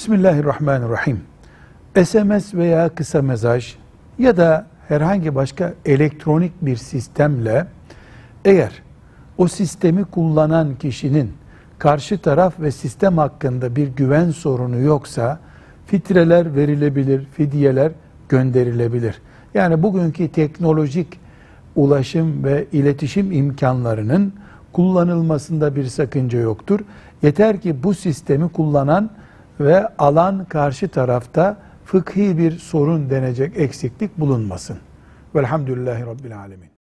Bismillahirrahmanirrahim. SMS veya kısa mesaj ya da herhangi başka elektronik bir sistemle eğer o sistemi kullanan kişinin karşı taraf ve sistem hakkında bir güven sorunu yoksa fitreler verilebilir, fidyeler gönderilebilir. Yani bugünkü teknolojik ulaşım ve iletişim imkanlarının kullanılmasında bir sakınca yoktur. Yeter ki bu sistemi kullanan ve alan karşı tarafta fıkhi bir sorun denecek eksiklik bulunmasın. Velhamdülillahi Rabbil Alemin.